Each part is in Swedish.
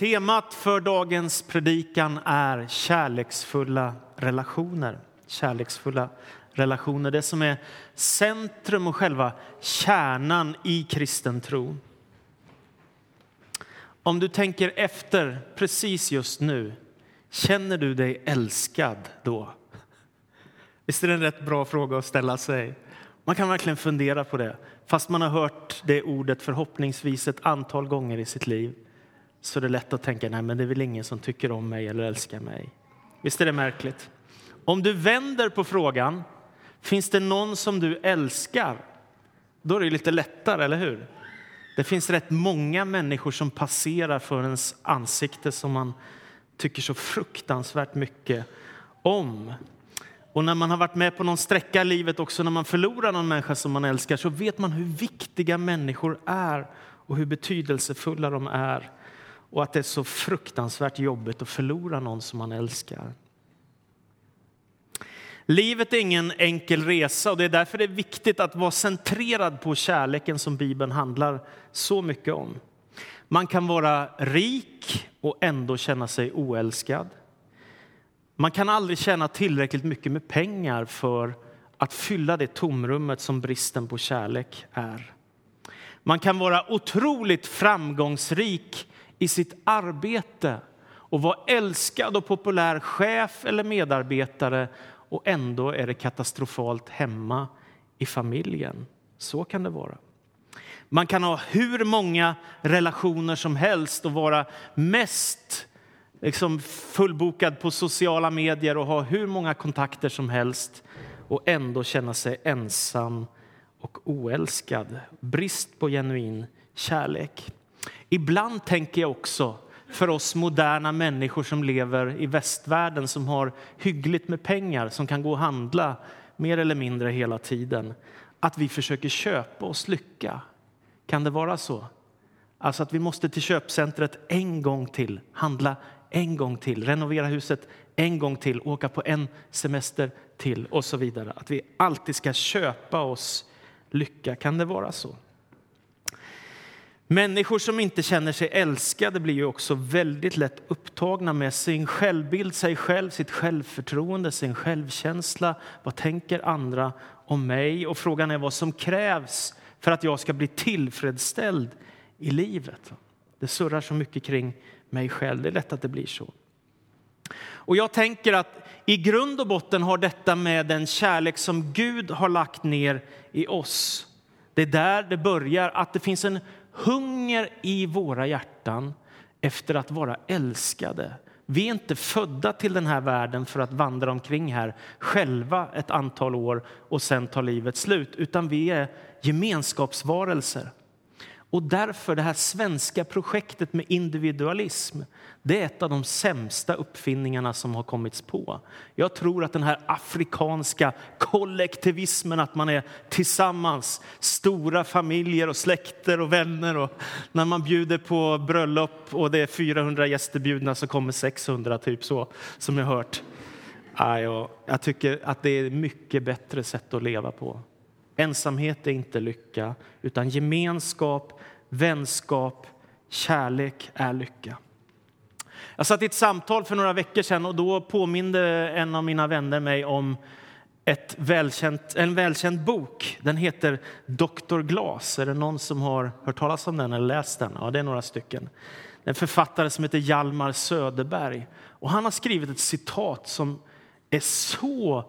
Temat för dagens predikan är kärleksfulla relationer. Kärleksfulla relationer, det som är centrum och själva kärnan i kristen tro. Om du tänker efter precis just nu, känner du dig älskad då? Visst är det en rätt bra fråga att ställa sig? Man kan verkligen fundera på det, fast man har hört det ordet förhoppningsvis ett antal gånger i sitt liv så är det lätt att tänka nej men det är väl ingen som tycker om mig eller älskar mig. Visst är det märkligt? Om du vänder på frågan, finns det någon som du älskar? Då är det lite lättare, eller hur? Det finns rätt många människor som passerar för ens ansikte som man tycker så fruktansvärt mycket om. Och när man har varit med på någon sträcka i livet, också när man förlorar någon människa som man älskar, så vet man hur viktiga människor är och hur betydelsefulla de är och att det är så fruktansvärt jobbigt att förlora någon som man älskar. Livet är ingen enkel resa och det är därför det är viktigt att vara centrerad på kärleken som Bibeln handlar så mycket om. Man kan vara rik och ändå känna sig oälskad. Man kan aldrig tjäna tillräckligt mycket med pengar för att fylla det tomrummet som bristen på kärlek är. Man kan vara otroligt framgångsrik i sitt arbete och vara älskad och populär chef eller medarbetare och ändå är det katastrofalt hemma i familjen. Så kan det vara. Man kan ha hur många relationer som helst och vara mest liksom fullbokad på sociala medier och ha hur många kontakter som helst och ändå känna sig ensam och oälskad. Brist på genuin kärlek. Ibland tänker jag också för oss moderna människor som lever i västvärlden som har hyggligt med pengar, som kan gå och handla mer eller mindre hela tiden, att vi försöker köpa oss lycka. Kan det vara så? Alltså att vi måste till köpcentret en gång till, handla en gång till, renovera huset en gång till, åka på en semester till och så vidare. Att vi alltid ska köpa oss lycka. Kan det vara så? Människor som inte känner sig älskade blir ju också väldigt lätt upptagna med sin självbild, sig själv, sitt självförtroende, sin självkänsla. Vad tänker andra om mig? Och frågan är vad som krävs för att jag ska bli tillfredsställd i livet. Det surrar så mycket kring mig själv. Det är lätt att det blir så. Och jag tänker att i grund och botten har detta med den kärlek som Gud har lagt ner i oss. Det är där det börjar, att det finns en hunger i våra hjärtan efter att vara älskade. Vi är inte födda till den här världen för att vandra omkring här själva ett antal år och sen ta livet slut, utan vi är gemenskapsvarelser. Och därför det här svenska projektet med individualism, det är ett av de sämsta uppfinningarna som har kommits på. Jag tror att den här afrikanska kollektivismen, att man är tillsammans, stora familjer och släkter och vänner och när man bjuder på bröllop och det är 400 gäster bjudna så kommer 600 typ så, som jag hört. Jag tycker att det är ett mycket bättre sätt att leva på. Ensamhet är inte lycka, utan gemenskap, vänskap, kärlek är lycka. Jag satt i ett samtal för några veckor sedan och då påminde en av mina vänner mig om ett välkänt, en välkänd bok. Den heter Dr. Glas. Är det någon som har hört talas om den eller läst den? Ja, det är några stycken. En författare som heter Hjalmar Söderberg. Och han har skrivit ett citat som är så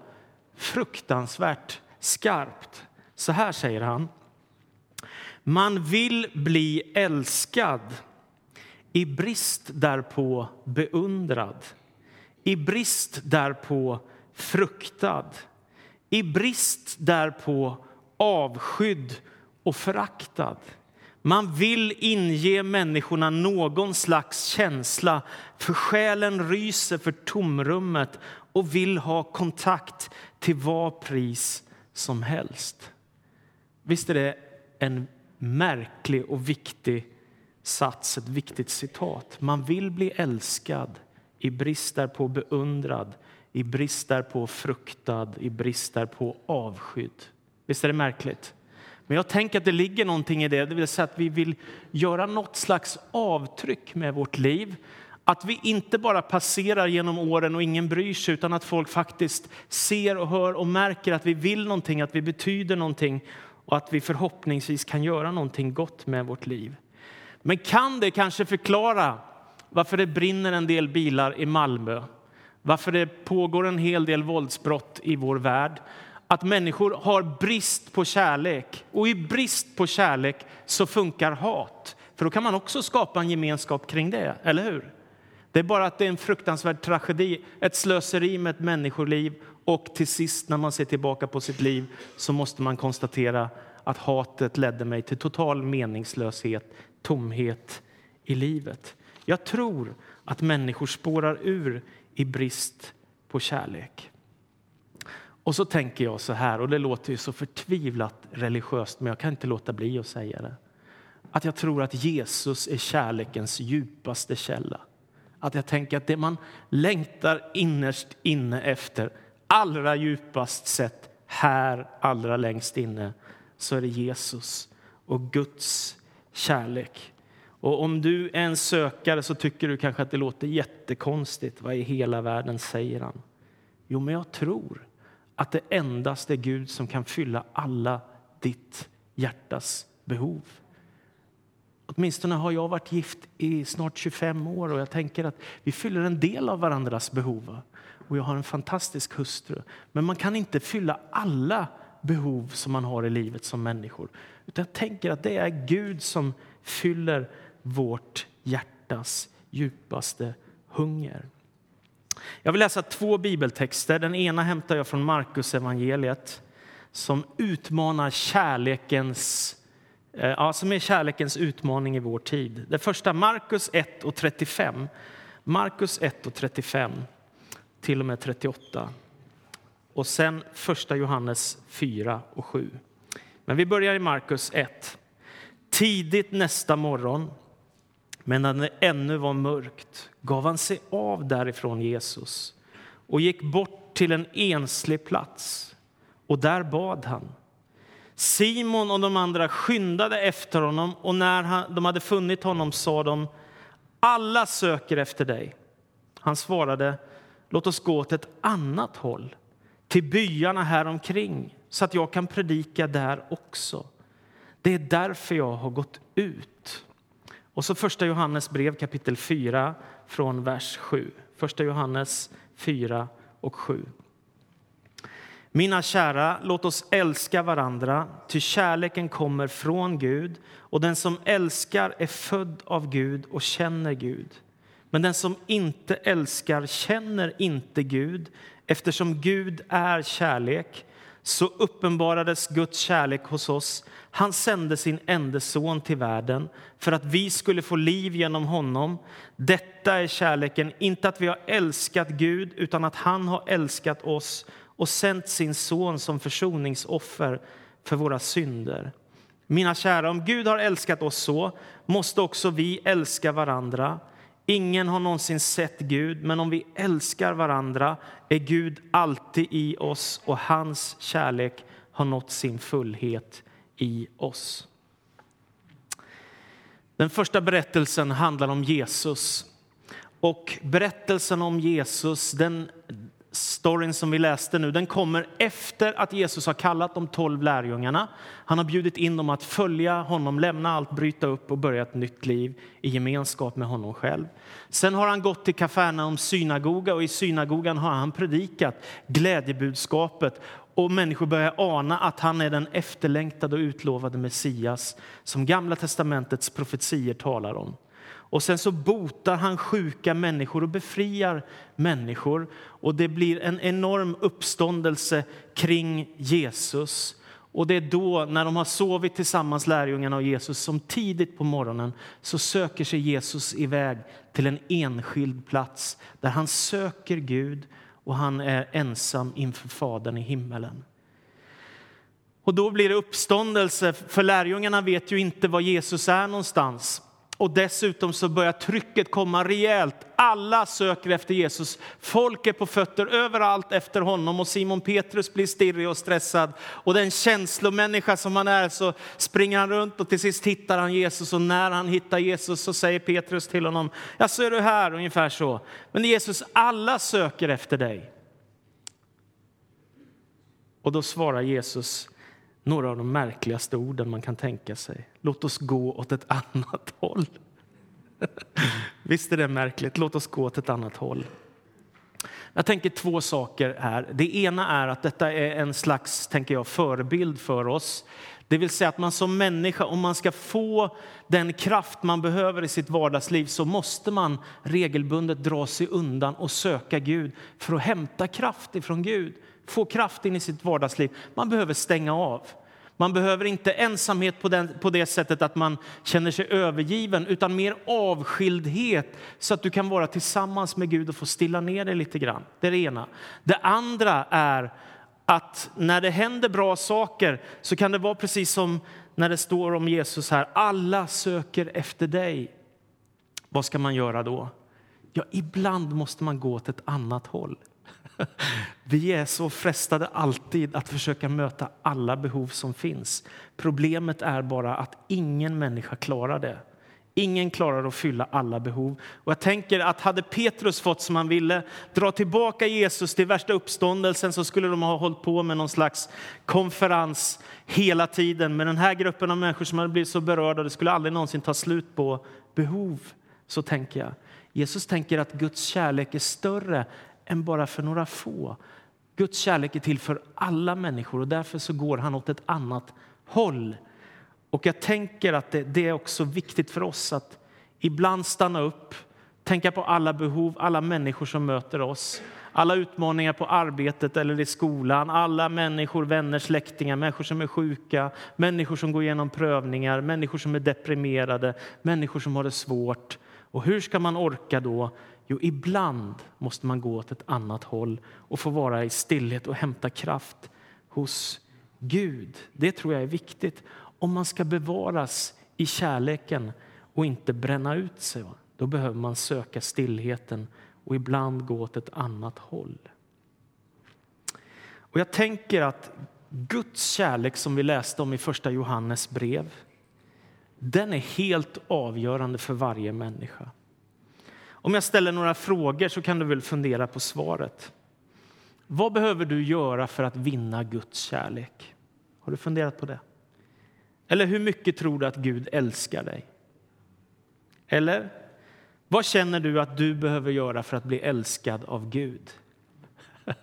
fruktansvärt skarpt. Så här säger han. Man vill bli älskad, i brist därpå beundrad, i brist därpå fruktad, i brist därpå avskydd och föraktad. Man vill inge människorna någon slags känsla för själen ryser för tomrummet och vill ha kontakt till vad pris som helst. Visst är det en märklig och viktig sats, ett viktigt citat. Man vill bli älskad i brist på beundrad, i brist på fruktad, i brist på avskydd. Visst är det märkligt? Men jag tänker att det ligger någonting i det, det vill säga att vi vill göra något slags avtryck med vårt liv. Att vi inte bara passerar genom åren och ingen bryr sig utan att folk faktiskt ser och hör och märker att vi vill någonting, att vi betyder någonting och att vi förhoppningsvis kan göra någonting gott med vårt liv. Men kan det kanske förklara varför det brinner en del bilar i Malmö? Varför det pågår en hel del våldsbrott i vår värld? Att människor har brist på kärlek. Och i brist på kärlek så funkar hat. För då kan man också skapa en gemenskap kring det, eller hur? Det är bara att det är en fruktansvärd tragedi, ett slöseri med ett människoliv och till sist när man ser tillbaka på sitt liv så måste man konstatera att hatet ledde mig till total meningslöshet, tomhet i livet. Jag tror att människor spårar ur i brist på kärlek. Och så tänker jag så här, och det låter ju så förtvivlat religiöst, men jag kan inte låta bli att säga det. Att jag tror att Jesus är kärlekens djupaste källa. Att jag tänker att det man längtar innerst inne efter, allra djupast sett, här allra längst inne, så är det Jesus och Guds kärlek. Och om du är en sökare så tycker du kanske att det låter jättekonstigt. Vad i hela världen säger han? Jo, men jag tror att det endast är Gud som kan fylla alla ditt hjärtas behov. Åtminstone har jag varit gift i snart 25 år och jag tänker att vi fyller en del av varandras behov. Och jag har en fantastisk hustru. Men man kan inte fylla alla behov som man har i livet som människor. Utan jag tänker att det är Gud som fyller vårt hjärtas djupaste hunger. Jag vill läsa två bibeltexter. Den ena hämtar jag från Markus evangeliet som utmanar kärlekens eh, ja, som är kärlekens utmaning i vår tid. Det första Markus 1 och 35. Markus 1 och 35 till och med 38. Och sen 1 Johannes 4 och 7. Men vi börjar i Markus 1. Tidigt nästa morgon men när det ännu var mörkt gav han sig av därifrån Jesus och gick bort till en enslig plats. Och där bad han. Simon och de andra skyndade efter honom och när de hade funnit honom sa de alla söker efter dig. Han svarade låt oss gå åt ett annat håll, till byarna här omkring så att jag kan predika där också. Det är därför jag har gått ut. Och så första Johannes brev kapitel 4 från vers 7. Första Johannes 4 och 7. Mina kära, låt oss älska varandra, ty kärleken kommer från Gud och den som älskar är född av Gud och känner Gud. Men den som inte älskar känner inte Gud eftersom Gud är kärlek så uppenbarades Guds kärlek hos oss. Han sände sin enda son till världen för att vi skulle få liv genom honom. Detta är kärleken, inte att vi har älskat Gud utan att han har älskat oss och sänt sin son som försoningsoffer för våra synder. Mina kära, om Gud har älskat oss så måste också vi älska varandra. Ingen har någonsin sett Gud, men om vi älskar varandra är Gud alltid i oss och hans kärlek har nått sin fullhet i oss. Den första berättelsen handlar om Jesus. Och Berättelsen om Jesus den storyn som vi läste nu, den kommer efter att Jesus har kallat de tolv lärjungarna. Han har bjudit in dem att följa honom, lämna allt, bryta upp och börja ett nytt liv i gemenskap med honom själv. Sen har han gått till Kafarnaum synagoga och i synagogan har han predikat glädjebudskapet och människor börjar ana att han är den efterlängtade och utlovade Messias som Gamla testamentets profetier talar om. Och sen så botar han sjuka människor och befriar människor. Och det blir en enorm uppståndelse kring Jesus. Och det är då, när de har sovit tillsammans, lärjungarna och Jesus, som tidigt på morgonen så söker sig Jesus iväg till en enskild plats där han söker Gud och han är ensam inför Fadern i himmelen. Och då blir det uppståndelse, för lärjungarna vet ju inte var Jesus är någonstans. Och dessutom så börjar trycket komma rejält. Alla söker efter Jesus. Folk är på fötter överallt efter honom och Simon Petrus blir stirrig och stressad. Och den känslomänniska som han är så springer han runt och till sist hittar han Jesus och när han hittar Jesus så säger Petrus till honom, ja så är du här, ungefär så. Men Jesus, alla söker efter dig. Och då svarar Jesus några av de märkligaste orden man kan tänka sig. Låt oss gå åt ett annat håll. Visst är det märkligt? Låt oss gå åt ett annat håll. Jag tänker två saker här. Det ena är att detta är en slags tänker jag, förebild för oss. Det vill säga att man som människa, om man ska få den kraft man behöver i sitt vardagsliv så måste man regelbundet dra sig undan och söka Gud för att hämta kraft ifrån Gud få kraft in i sitt vardagsliv. Man behöver stänga av. Man behöver inte ensamhet på, den, på det sättet att man känner sig övergiven utan mer avskildhet så att du kan vara tillsammans med Gud och få stilla ner dig lite grann. Det är det ena. Det andra är att när det händer bra saker så kan det vara precis som när det står om Jesus här. Alla söker efter dig. Vad ska man göra då? Ja, ibland måste man gå åt ett annat håll. Vi är så frestade alltid att försöka möta alla behov som finns. Problemet är bara att ingen människa klarar det. Ingen klarar att fylla alla behov. Och jag tänker att hade Petrus fått som han ville, dra tillbaka Jesus till värsta uppståndelsen så skulle de ha hållit på med någon slags konferens hela tiden med den här gruppen av människor som hade blivit så berörda. Det skulle aldrig någonsin ta slut på behov. Så tänker jag. Jesus tänker att Guds kärlek är större än bara för några få. Guds kärlek är till för alla människor och därför så går han åt ett annat håll. Och jag tänker att det, det är också viktigt för oss att ibland stanna upp, tänka på alla behov, alla människor som möter oss alla utmaningar på arbetet eller i skolan, alla människor, vänner, släktingar, människor som är sjuka, människor som går igenom prövningar, människor som är deprimerade, människor som har det svårt. Och hur ska man orka då Jo, ibland måste man gå åt ett annat håll och få vara i stillhet och hämta kraft hos Gud. Det tror jag är viktigt om man ska bevaras i kärleken och inte bränna ut sig. Då behöver man söka stillheten och ibland gå åt ett annat håll. Och jag tänker att Guds kärlek som vi läste om i första Johannes brev, den är helt avgörande för varje människa. Om jag ställer några frågor så kan du väl fundera på svaret. Vad behöver du göra för att vinna Guds kärlek? Har du funderat på det? Eller hur mycket tror du att Gud älskar dig? Eller vad känner du att du behöver göra för att bli älskad av Gud?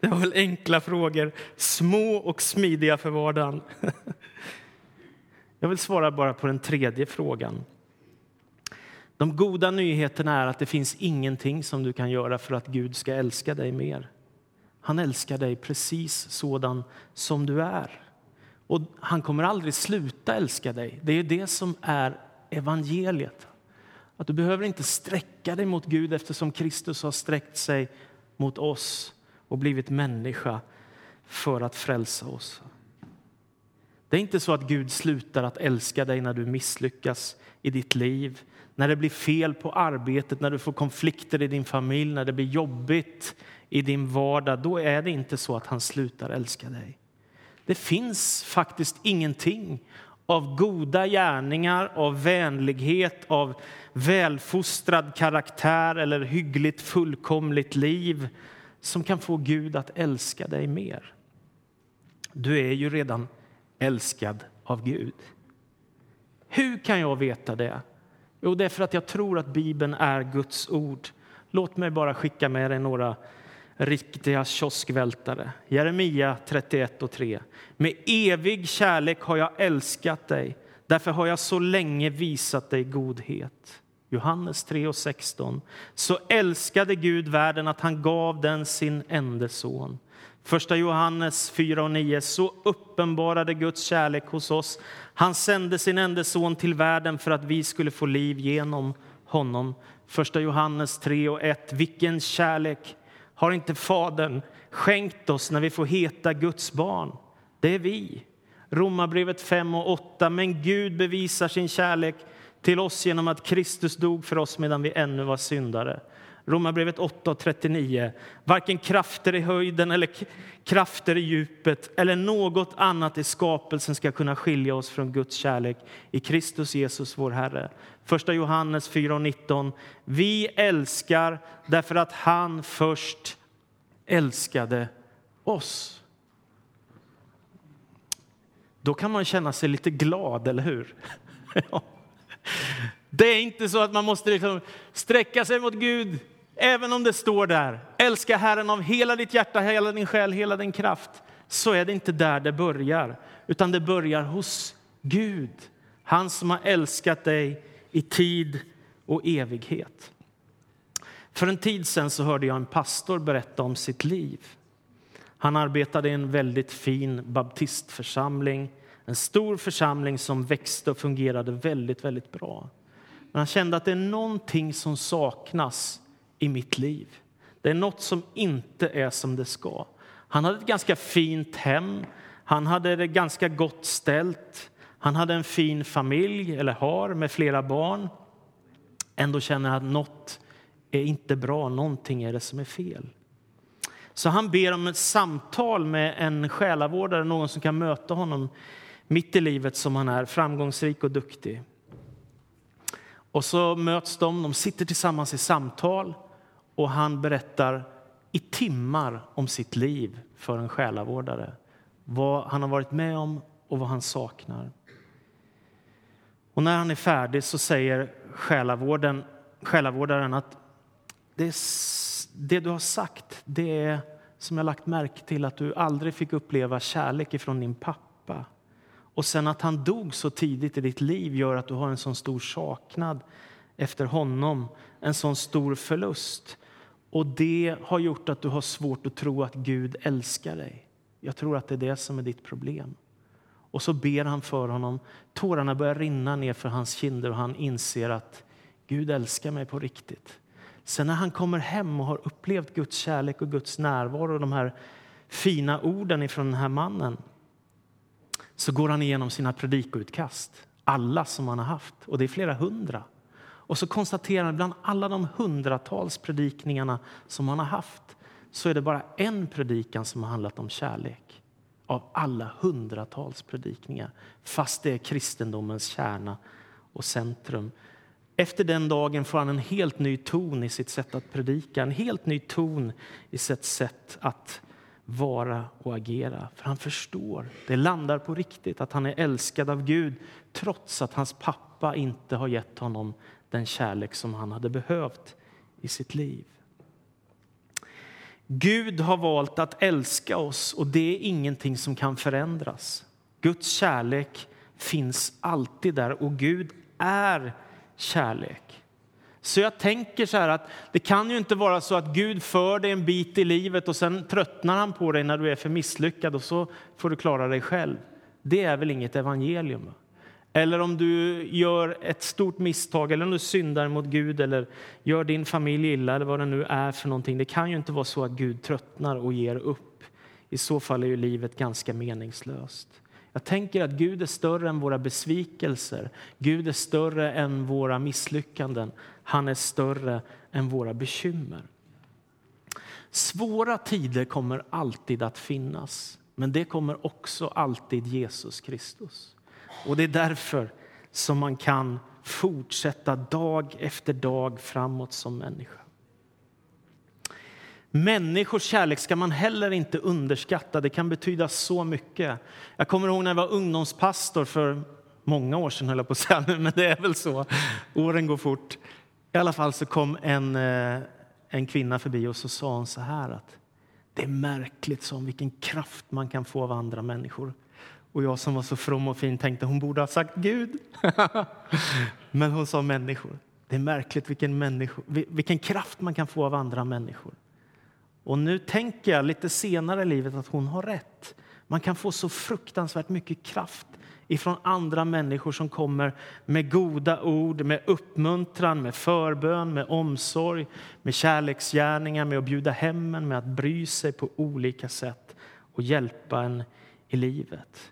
Det var väl enkla frågor, små och smidiga för vardagen. Jag vill svara bara på den tredje frågan. De goda nyheterna är att det finns ingenting som du kan göra för att Gud ska älska dig mer. Han älskar dig precis sådan som du är. Och han kommer aldrig sluta älska dig. Det är det som är evangeliet. Att du behöver inte sträcka dig mot Gud eftersom Kristus har sträckt sig mot oss och blivit människa för att frälsa oss. Det är inte så att Gud slutar att älska dig när du misslyckas i ditt liv när det blir fel på arbetet, när du får konflikter i din familj, när det blir jobbigt i din vardag, då är det inte så att han slutar älska dig. Det finns faktiskt ingenting av goda gärningar, av vänlighet, av välfostrad karaktär eller hyggligt fullkomligt liv som kan få Gud att älska dig mer. Du är ju redan älskad av Gud. Hur kan jag veta det? Jo, det är för att jag tror att Bibeln är Guds ord. Låt mig bara skicka med dig några riktiga kioskvältare. Jeremia 31 och 3. Med evig kärlek har jag älskat dig. Därför har jag så länge visat dig godhet. Johannes 3 och 16. Så älskade Gud världen att han gav den sin enda son Första Johannes 4 och 9. Så uppenbarade Guds kärlek hos oss. Han sände sin enda son till världen för att vi skulle få liv genom honom. Första Johannes 3 och 1. Vilken kärlek har inte Fadern skänkt oss när vi får heta Guds barn? Det är vi. Romarbrevet 5 och 8. Men Gud bevisar sin kärlek till oss genom att Kristus dog för oss medan vi ännu var syndare. Romarbrevet 8.39. Varken krafter i höjden eller krafter i djupet eller något annat i skapelsen ska kunna skilja oss från Guds kärlek i Kristus Jesus, vår Herre. Första Johannes 4.19. Vi älskar därför att han först älskade oss. Då kan man känna sig lite glad, eller hur? Det är inte så att man måste liksom sträcka sig mot Gud, även om det står där. Älska Herren av hela ditt hjärta, hela din själ, hela din kraft. Så är det inte där det börjar, utan det börjar hos Gud. Han som har älskat dig i tid och evighet. För en tid sen så hörde jag en pastor berätta om sitt liv. Han arbetade i en väldigt fin baptistförsamling, en stor församling som växte och fungerade väldigt, väldigt bra. Men han kände att det är någonting som saknas i mitt liv. Det är något som inte är som det ska. Han hade ett ganska fint hem, han hade det ganska gott ställt. Han hade en fin familj, eller har, med flera barn. Ändå känner han att något är inte bra, någonting är det som är fel. Så han ber om ett samtal med en själavårdare, någon som kan möta honom mitt i livet som han är, framgångsrik och duktig. Och så möts de, de sitter tillsammans i samtal och han berättar i timmar om sitt liv för en själavårdare. Vad han har varit med om och vad han saknar. Och när han är färdig så säger själavården, själavårdaren att det, det du har sagt det är som jag lagt märke till att du aldrig fick uppleva kärlek ifrån din pappa. Och sen att han dog så tidigt i ditt liv gör att du har en sån stor saknad efter honom, en sån stor förlust. Och det har gjort att du har svårt att tro att Gud älskar dig. Jag tror att det är det som är ditt problem. Och så ber han för honom. Tårarna börjar rinna ner för hans kinder och han inser att Gud älskar mig på riktigt. Sen när han kommer hem och har upplevt Guds kärlek och Guds närvaro och de här fina orden från den här mannen så går han igenom sina predikoutkast, alla som han har haft, och det är flera hundra. Och så konstaterar han bland alla de hundratals predikningarna som han har haft så är det bara en predikan som har handlat om kärlek av alla hundratals predikningar, fast det är kristendomens kärna och centrum. Efter den dagen får han en helt ny ton i sitt sätt att predika, en helt ny ton i sitt sätt att vara och agera. För han förstår, det landar på riktigt, att han är älskad av Gud trots att hans pappa inte har gett honom den kärlek som han hade behövt i sitt liv. Gud har valt att älska oss och det är ingenting som kan förändras. Guds kärlek finns alltid där och Gud är kärlek. Så jag tänker så här att det kan ju inte vara så att Gud för dig en bit i livet och sen tröttnar han på dig när du är för misslyckad och så får du klara dig själv. Det är väl inget evangelium? Eller om du gör ett stort misstag eller om du syndar mot Gud eller gör din familj illa eller vad det nu är för någonting. Det kan ju inte vara så att Gud tröttnar och ger upp. I så fall är ju livet ganska meningslöst. Jag tänker att Gud är större än våra besvikelser. Gud är större än våra misslyckanden. Han är större än våra bekymmer. Svåra tider kommer alltid att finnas, men det kommer också alltid Jesus Kristus. Och det är därför som man kan fortsätta dag efter dag framåt som människa. Människors kärlek ska man heller inte underskatta. Det kan betyda så mycket. Jag kommer ihåg när jag var ungdomspastor för många år sedan, höll jag på att säga, men det är väl så. Åren går fort. I alla fall så kom en, eh, en kvinna förbi och så sa hon så här att det är märkligt som vilken kraft man kan få av andra människor. Och jag som var så from och fin tänkte hon borde ha sagt Gud. Men hon sa människor. Det är märkligt vilken, människor, vilken kraft man kan få av andra människor. Och nu tänker jag lite senare i livet att hon har rätt. Man kan få så fruktansvärt mycket kraft ifrån andra människor som kommer med goda ord, med uppmuntran, med förbön, med omsorg, med kärleksgärningar, med att bjuda hem en, med att bry sig på olika sätt och hjälpa en i livet.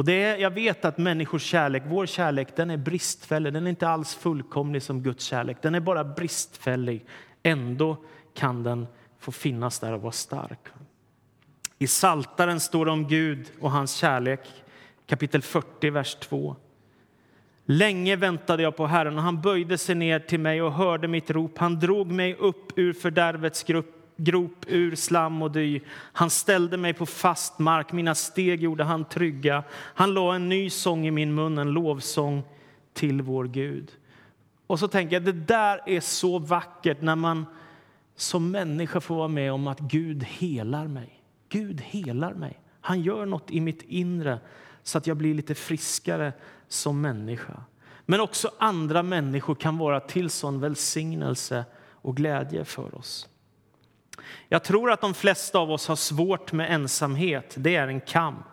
Och det är, jag vet att människors kärlek, vår kärlek, den är bristfällig. Den är inte alls fullkomlig som Guds kärlek. Den är bara bristfällig. Ändå kan den få finnas där och vara stark. I Saltaren står det om Gud och hans kärlek, kapitel 40, vers 2. Länge väntade jag på Herren och han böjde sig ner till mig och hörde mitt rop. Han drog mig upp ur fördärvets grupp grop ur slam och dy. Han ställde mig på fast mark, mina steg gjorde han trygga. Han la en ny sång i min mun, en lovsång till vår Gud. Och så tänker jag, det där är så vackert när man som människa får vara med om att Gud helar mig. Gud helar mig. Han gör något i mitt inre så att jag blir lite friskare som människa. Men också andra människor kan vara till sån välsignelse och glädje för oss. Jag tror att de flesta av oss har svårt med ensamhet. Det är en kamp.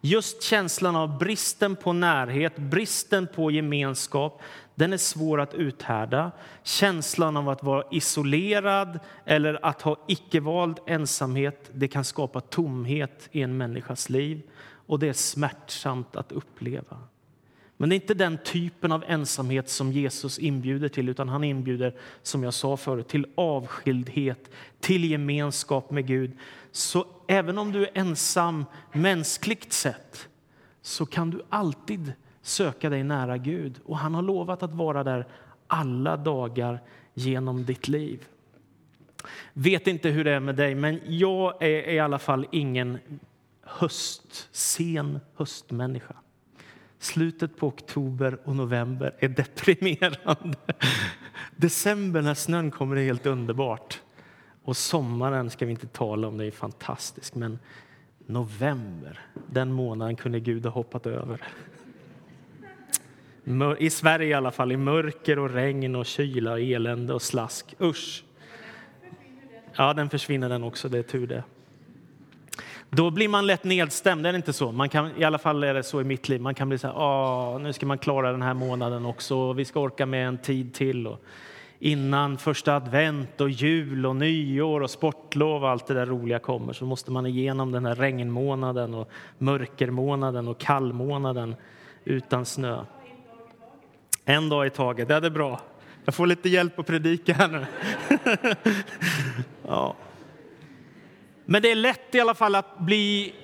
Just känslan av bristen på närhet, bristen på gemenskap, den är svår att uthärda. Känslan av att vara isolerad eller att ha icke-vald ensamhet, det kan skapa tomhet i en människas liv och det är smärtsamt att uppleva. Men det är inte den typen av ensamhet som Jesus inbjuder till utan han inbjuder, som jag sa förut, till avskildhet, till gemenskap med Gud. Så även om du är ensam mänskligt sett så kan du alltid söka dig nära Gud och han har lovat att vara där alla dagar genom ditt liv. Vet inte hur det är med dig, men jag är i alla fall ingen höst, sen höstmänniska. Slutet på oktober och november är deprimerande. December när snön kommer är helt underbart. Och sommaren ska vi inte tala om, det är fantastiskt. Men november, den månaden kunde Gud ha hoppat över. I Sverige i alla fall, i mörker och regn och kyla, och elände och slask. Usch! Ja, den försvinner den också, det är tur det. Då blir man lätt nedstämd, är det inte så? Man kan, I alla fall är det så i mitt liv. Man kan bli så här, Åh, nu ska man klara den här månaden också, vi ska orka med en tid till. Och innan första advent och jul och nyår och sportlov och allt det där roliga kommer så måste man igenom den här regnmånaden och mörkermånaden och kallmånaden utan snö. En dag i taget, det är bra. Jag får lite hjälp att predika här nu. ja. Men det är lätt i alla fall att bli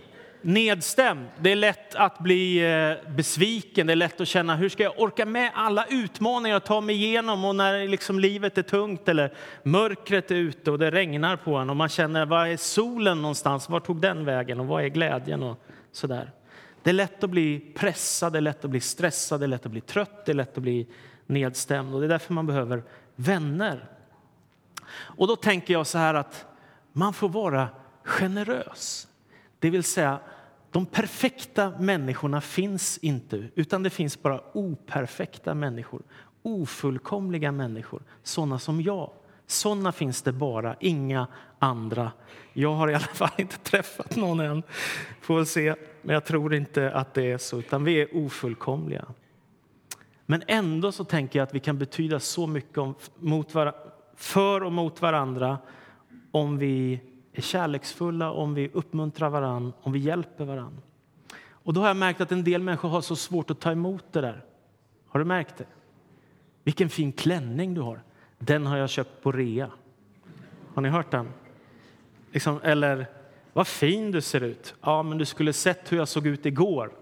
nedstämd. Det är lätt att bli eh, besviken. Det är lätt att känna hur ska jag orka med alla utmaningar och ta mig igenom och när liksom livet är tungt eller mörkret är ute och det regnar på en och man känner var är solen någonstans? Var tog den vägen och vad är glädjen och sådär. Det är lätt att bli pressad, det är lätt att bli stressad, det är lätt att bli trött, det är lätt att bli nedstämd och det är därför man behöver vänner. Och då tänker jag så här att man får vara generös. Det vill säga, de perfekta människorna finns inte, utan det finns bara operfekta människor, ofullkomliga människor, såna som jag. Såna finns det bara, inga andra. Jag har i alla fall inte träffat någon än, får väl se. Men jag tror inte att det är så, utan vi är ofullkomliga. Men ändå så tänker jag att vi kan betyda så mycket om, mot var, för och mot varandra om vi är kärleksfulla, om vi uppmuntrar varann, om vi hjälper varann. Och då har jag märkt att en del människor har så svårt att ta emot det där. Har du märkt det? Vilken fin klänning du har. Den har jag köpt på rea. Har ni hört den? Liksom, eller, vad fin du ser ut. Ja, men du skulle sett hur jag såg ut igår.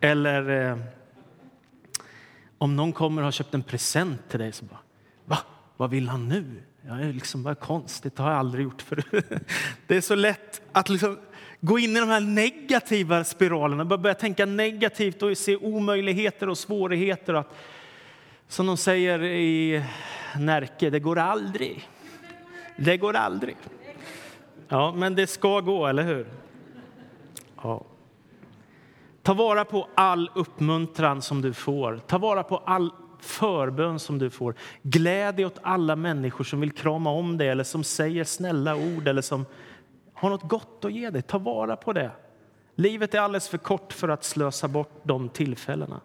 Eller, eh, om någon kommer och har köpt en present till dig så bara, va? Vad vill han nu? Ja, liksom, bara konstigt, det har jag aldrig gjort förut. Det är så lätt att liksom gå in i de här negativa spiralerna, börja tänka negativt och se omöjligheter och svårigheter. Att, som de säger i Närke, det går aldrig. Det går aldrig. Ja, men det ska gå, eller hur? Ja. Ta vara på all uppmuntran som du får. Ta vara på all förbön som du får. Gläd dig åt alla människor som vill krama om dig eller som säger snälla ord eller som har något gott att ge dig. Ta vara på det. Livet är alldeles för kort för att slösa bort de tillfällena.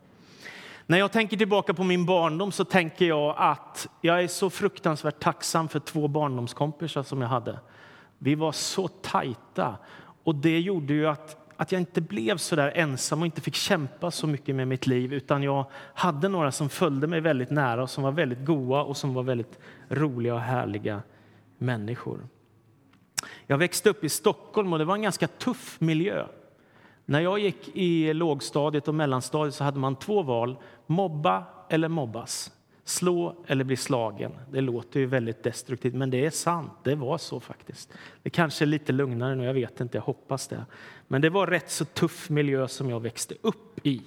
När jag tänker tillbaka på min barndom så tänker jag att jag är så fruktansvärt tacksam för två barndomskompisar som jag hade. Vi var så tajta och det gjorde ju att att jag inte blev så där ensam och inte fick kämpa så mycket med mitt liv utan jag hade några som följde mig väldigt nära och som var väldigt goa och som var väldigt roliga och härliga människor. Jag växte upp i Stockholm och det var en ganska tuff miljö. När jag gick i lågstadiet och mellanstadiet så hade man två val, mobba eller mobbas. Slå eller bli slagen. Det låter ju väldigt destruktivt, men det är sant. Det var så faktiskt. Det kanske är lite lugnare nu, jag vet inte, jag hoppas det. Men det var rätt så tuff miljö som jag växte upp i.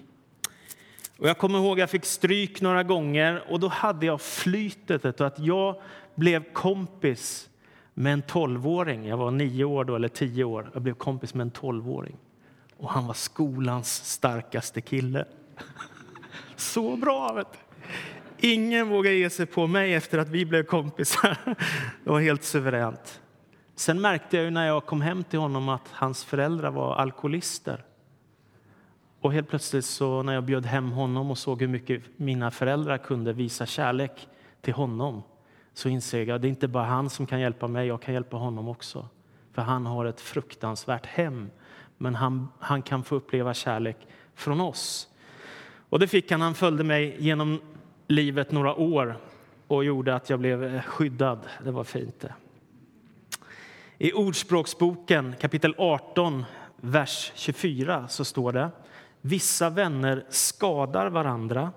Och jag kommer ihåg att jag fick stryk några gånger och då hade jag flytet att jag blev kompis med en tolvåring. Jag var nio år då, eller tio år. Jag blev kompis med en tolvåring. Och han var skolans starkaste kille. Så bra! Vet du. Ingen vågade ge sig på mig efter att vi blev kompisar. Det var helt suveränt. Sen märkte jag när jag kom hem till honom att hans föräldrar var alkoholister. Och helt plötsligt så när jag bjöd hem honom och såg hur mycket mina föräldrar kunde visa kärlek till honom så insåg jag att det är inte bara han som kan hjälpa mig, jag kan hjälpa honom också. För han har ett fruktansvärt hem, men han, han kan få uppleva kärlek från oss. Och det fick han. Han följde mig genom livet några år och gjorde att jag blev eh, skyddad. Det var fint. I Ordspråksboken kapitel 18, vers 24 så står det Vissa vänner skadar varandra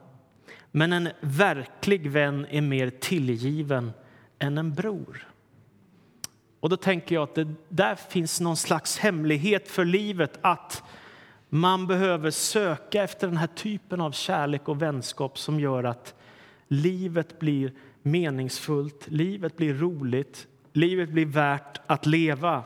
men en verklig vän är mer tillgiven än en bror. Och då tänker jag att det där finns någon slags hemlighet för livet att man behöver söka efter den här typen av kärlek och vänskap som gör att livet blir meningsfullt, livet blir roligt, livet blir värt att leva.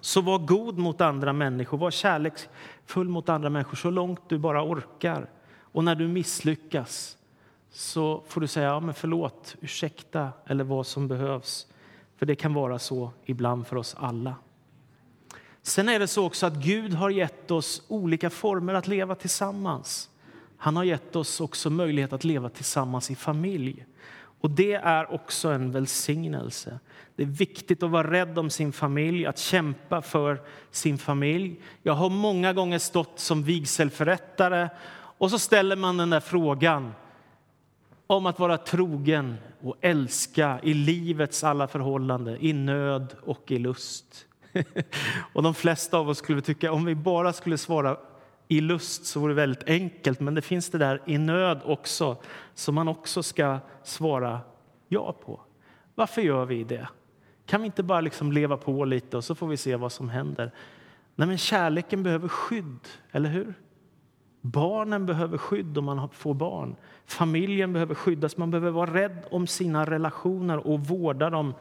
Så var god mot andra människor, var kärleksfull mot andra människor så långt du bara orkar. Och när du misslyckas så får du säga ja, men förlåt, ursäkta eller vad som behövs. För det kan vara så ibland för oss alla. Sen är det så också att Gud har gett oss olika former att leva tillsammans. Han har gett oss också möjlighet att leva tillsammans i familj. Och Det är också en välsignelse. Det är viktigt att vara rädd om sin familj, att kämpa för sin familj. Jag har många gånger stått som vigselförrättare och så ställer man den där frågan om att vara trogen och älska i livets alla förhållanden, i nöd och i lust. och de flesta av oss skulle tycka om vi bara skulle svara i lust så vore det väldigt enkelt, men det finns det där i nöd också som man också ska svara ja på. Varför gör vi det? Kan vi inte bara liksom leva på lite och så får vi se vad som händer? Nej, men kärleken behöver skydd, eller hur? Barnen behöver skydd om man får barn. Familjen behöver skyddas. Man behöver vara rädd om sina relationer och vårda dem.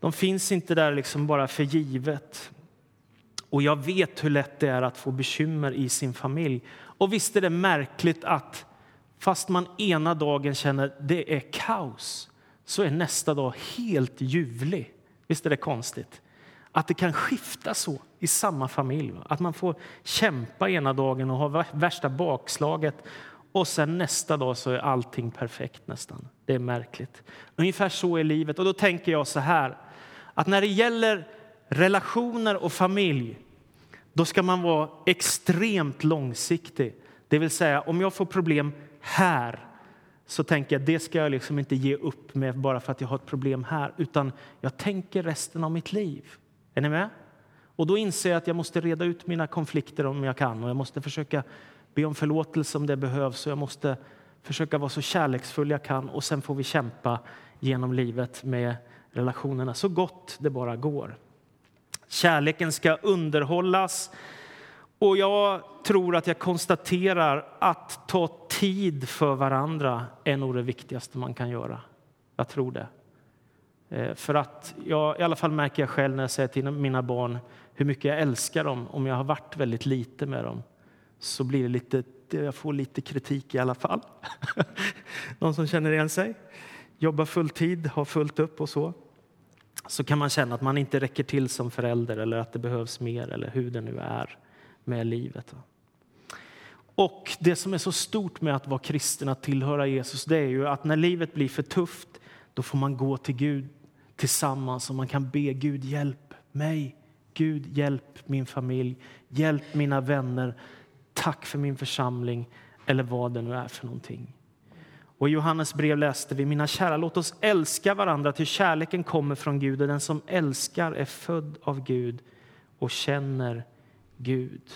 De finns inte där liksom bara för givet. Och jag vet hur lätt det är att få bekymmer i sin familj. Och visst är det märkligt att fast man ena dagen känner det är kaos så är nästa dag helt ljuvlig. Visst är det konstigt? Att det kan skifta så i samma familj. Att man får kämpa ena dagen och ha värsta bakslaget och sen nästa dag så är allting perfekt nästan. Det är märkligt. Ungefär så är livet. Och då tänker jag så här, att när det gäller relationer och familj, då ska man vara extremt långsiktig. Det vill säga, om jag får problem här så tänker jag det ska jag liksom inte ge upp med bara för att jag har ett problem här, utan jag tänker resten av mitt liv. Är ni med? Och då inser jag att jag måste reda ut mina konflikter om jag kan och jag måste försöka be om förlåtelse om det behövs och jag måste försöka vara så kärleksfull jag kan och sen får vi kämpa genom livet med relationerna så gott det bara går. Kärleken ska underhållas och jag tror att jag konstaterar att ta tid för varandra är nog det viktigaste man kan göra. Jag tror det. Eh, för att jag, i alla fall märker jag själv när jag säger till mina barn hur mycket jag älskar dem, om jag har varit väldigt lite med dem, så blir det lite, jag får lite kritik i alla fall. Någon som känner igen sig? Jobbar fulltid, har fullt upp och så. Så kan man känna att man inte räcker till som förälder eller att det behövs mer eller hur det nu är med livet. Och det som är så stort med att vara kristen, att tillhöra Jesus, det är ju att när livet blir för tufft, då får man gå till Gud tillsammans och man kan be Gud hjälp mig Gud, hjälp min familj, hjälp mina vänner, tack för min församling eller vad det nu är för någonting. Och I Johannes brev läste vi, mina kära, låt oss älska varandra till kärleken kommer från Gud och den som älskar är född av Gud och känner Gud.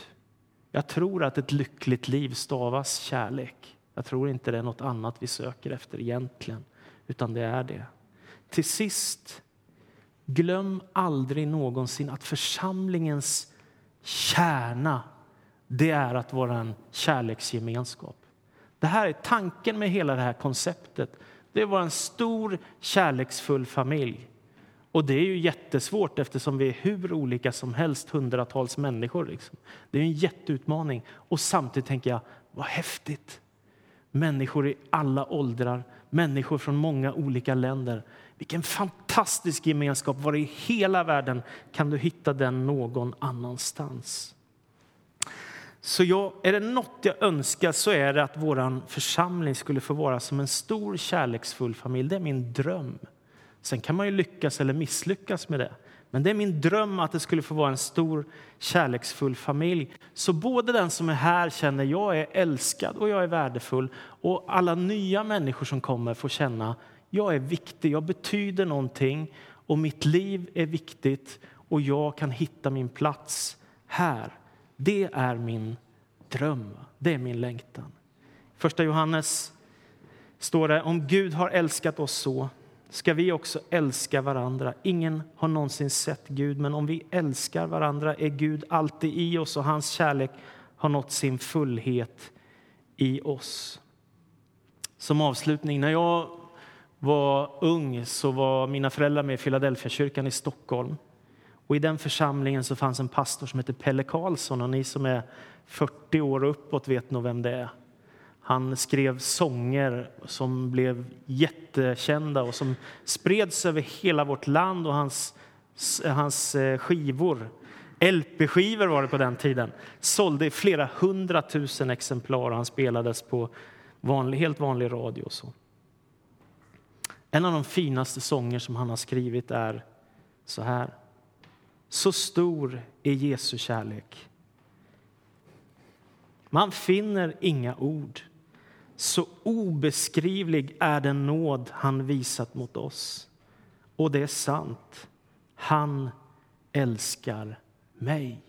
Jag tror att ett lyckligt liv stavas kärlek. Jag tror inte det är något annat vi söker efter egentligen, utan det är det. Till sist, glöm aldrig någonsin att församlingens kärna det är att vara en kärleksgemenskap. Det här är tanken med hela det här konceptet. Det är en stor kärleksfull familj. Och det är ju jättesvårt eftersom vi är hur olika som helst, hundratals människor. Liksom. Det är en jätteutmaning. Och samtidigt tänker jag, vad häftigt! Människor i alla åldrar, människor från många olika länder. Vilken fantastisk gemenskap! Var i hela världen kan du hitta den någon annanstans? Så jag, är det något jag önskar så är det att vår församling skulle få vara som en stor kärleksfull familj. Det är min dröm. Sen kan man ju lyckas eller misslyckas med det. Men det är min dröm att det skulle få vara en stor kärleksfull familj. Så både den som är här känner jag är älskad och jag är värdefull och alla nya människor som kommer får känna jag är viktig, jag betyder någonting och mitt liv är viktigt och jag kan hitta min plats här. Det är min dröm, det är min längtan. Första Johannes står det om Gud har älskat oss så ska vi också älska varandra. Ingen har någonsin sett Gud, men om vi älskar varandra är Gud alltid i oss och hans kärlek har nått sin fullhet i oss. Som avslutning, när jag var ung så var mina föräldrar med i Philadelphia-kyrkan i Stockholm. Och I den församlingen så fanns en pastor som hette Pelle Karlsson. Och ni som är 40 år och uppåt vet nog vem det är. Han skrev sånger som blev jättekända och som spreds över hela vårt land. Och hans, hans eh, skivor, LP-skivor var det på den tiden, sålde flera hundratusen exemplar. Han spelades på vanlig, helt vanlig radio. Och så. En av de finaste sånger som han har skrivit är så här. Så stor är Jesu kärlek. Man finner inga ord. Så obeskrivlig är den nåd han visat mot oss. Och det är sant. Han älskar mig.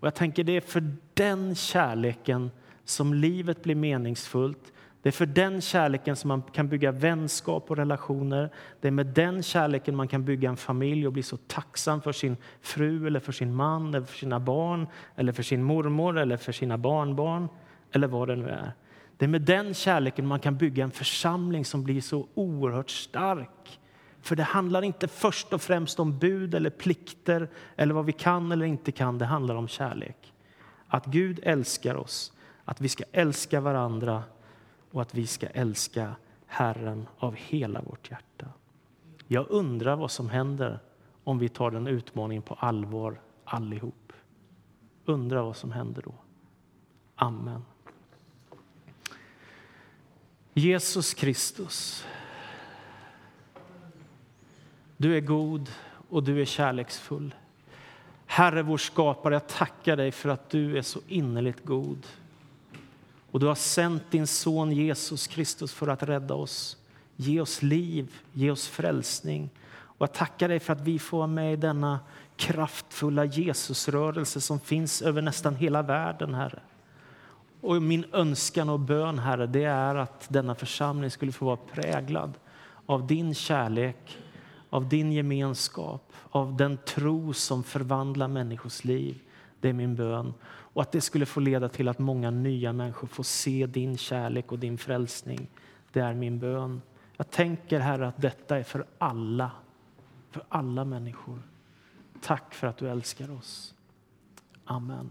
Och jag tänker Det är för den kärleken som livet blir meningsfullt det är för den kärleken som man kan bygga vänskap och relationer. Det är med den kärleken man kan bygga en familj och bli så tacksam för sin fru, eller för sin man, eller för sina barn, eller för sin mormor eller för sina barnbarn, eller vad det nu är. Det är med den kärleken man kan bygga en församling som blir så oerhört stark. För det handlar inte först och främst om bud eller plikter eller vad vi kan eller inte kan. Det handlar om kärlek. Att Gud älskar oss, att vi ska älska varandra och att vi ska älska Herren av hela vårt hjärta. Jag undrar vad som händer om vi tar den utmaningen på allvar allihop. Undrar vad som händer då. Amen. Jesus Kristus, du är god och du är kärleksfull. Herre, vår skapare, jag tackar dig för att du är så innerligt god. Och du har sänt din son Jesus Kristus för att rädda oss. Ge oss liv, ge oss frälsning. Och jag tackar dig för att vi får vara med i denna kraftfulla Jesusrörelse som finns över nästan hela världen, Herre. Och min önskan och bön, Herre, det är att denna församling skulle få vara präglad av din kärlek, av din gemenskap, av den tro som förvandlar människors liv. Det är min bön. Och att det skulle få leda till att många nya människor får se din kärlek och din frälsning. Det är min bön. Jag tänker, Herre, att detta är för alla, för alla människor. Tack för att du älskar oss. Amen.